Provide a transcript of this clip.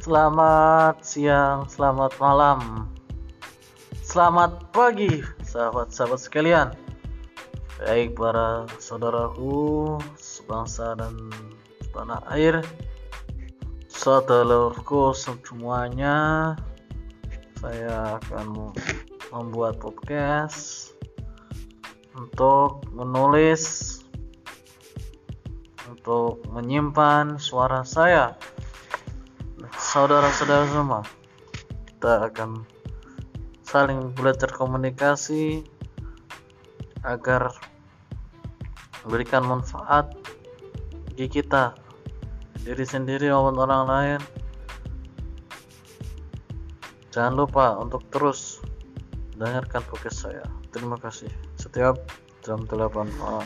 Selamat siang, selamat malam, selamat pagi, sahabat-sahabat sekalian. Baik para saudaraku sebangsa dan tanah air, saudaraku semuanya, saya akan membuat podcast untuk menulis untuk menyimpan suara saya saudara-saudara semua kita akan saling belajar komunikasi agar memberikan manfaat bagi kita diri sendiri maupun orang lain. Jangan lupa untuk terus dengarkan podcast saya. Terima kasih. Setiap jam 8 malam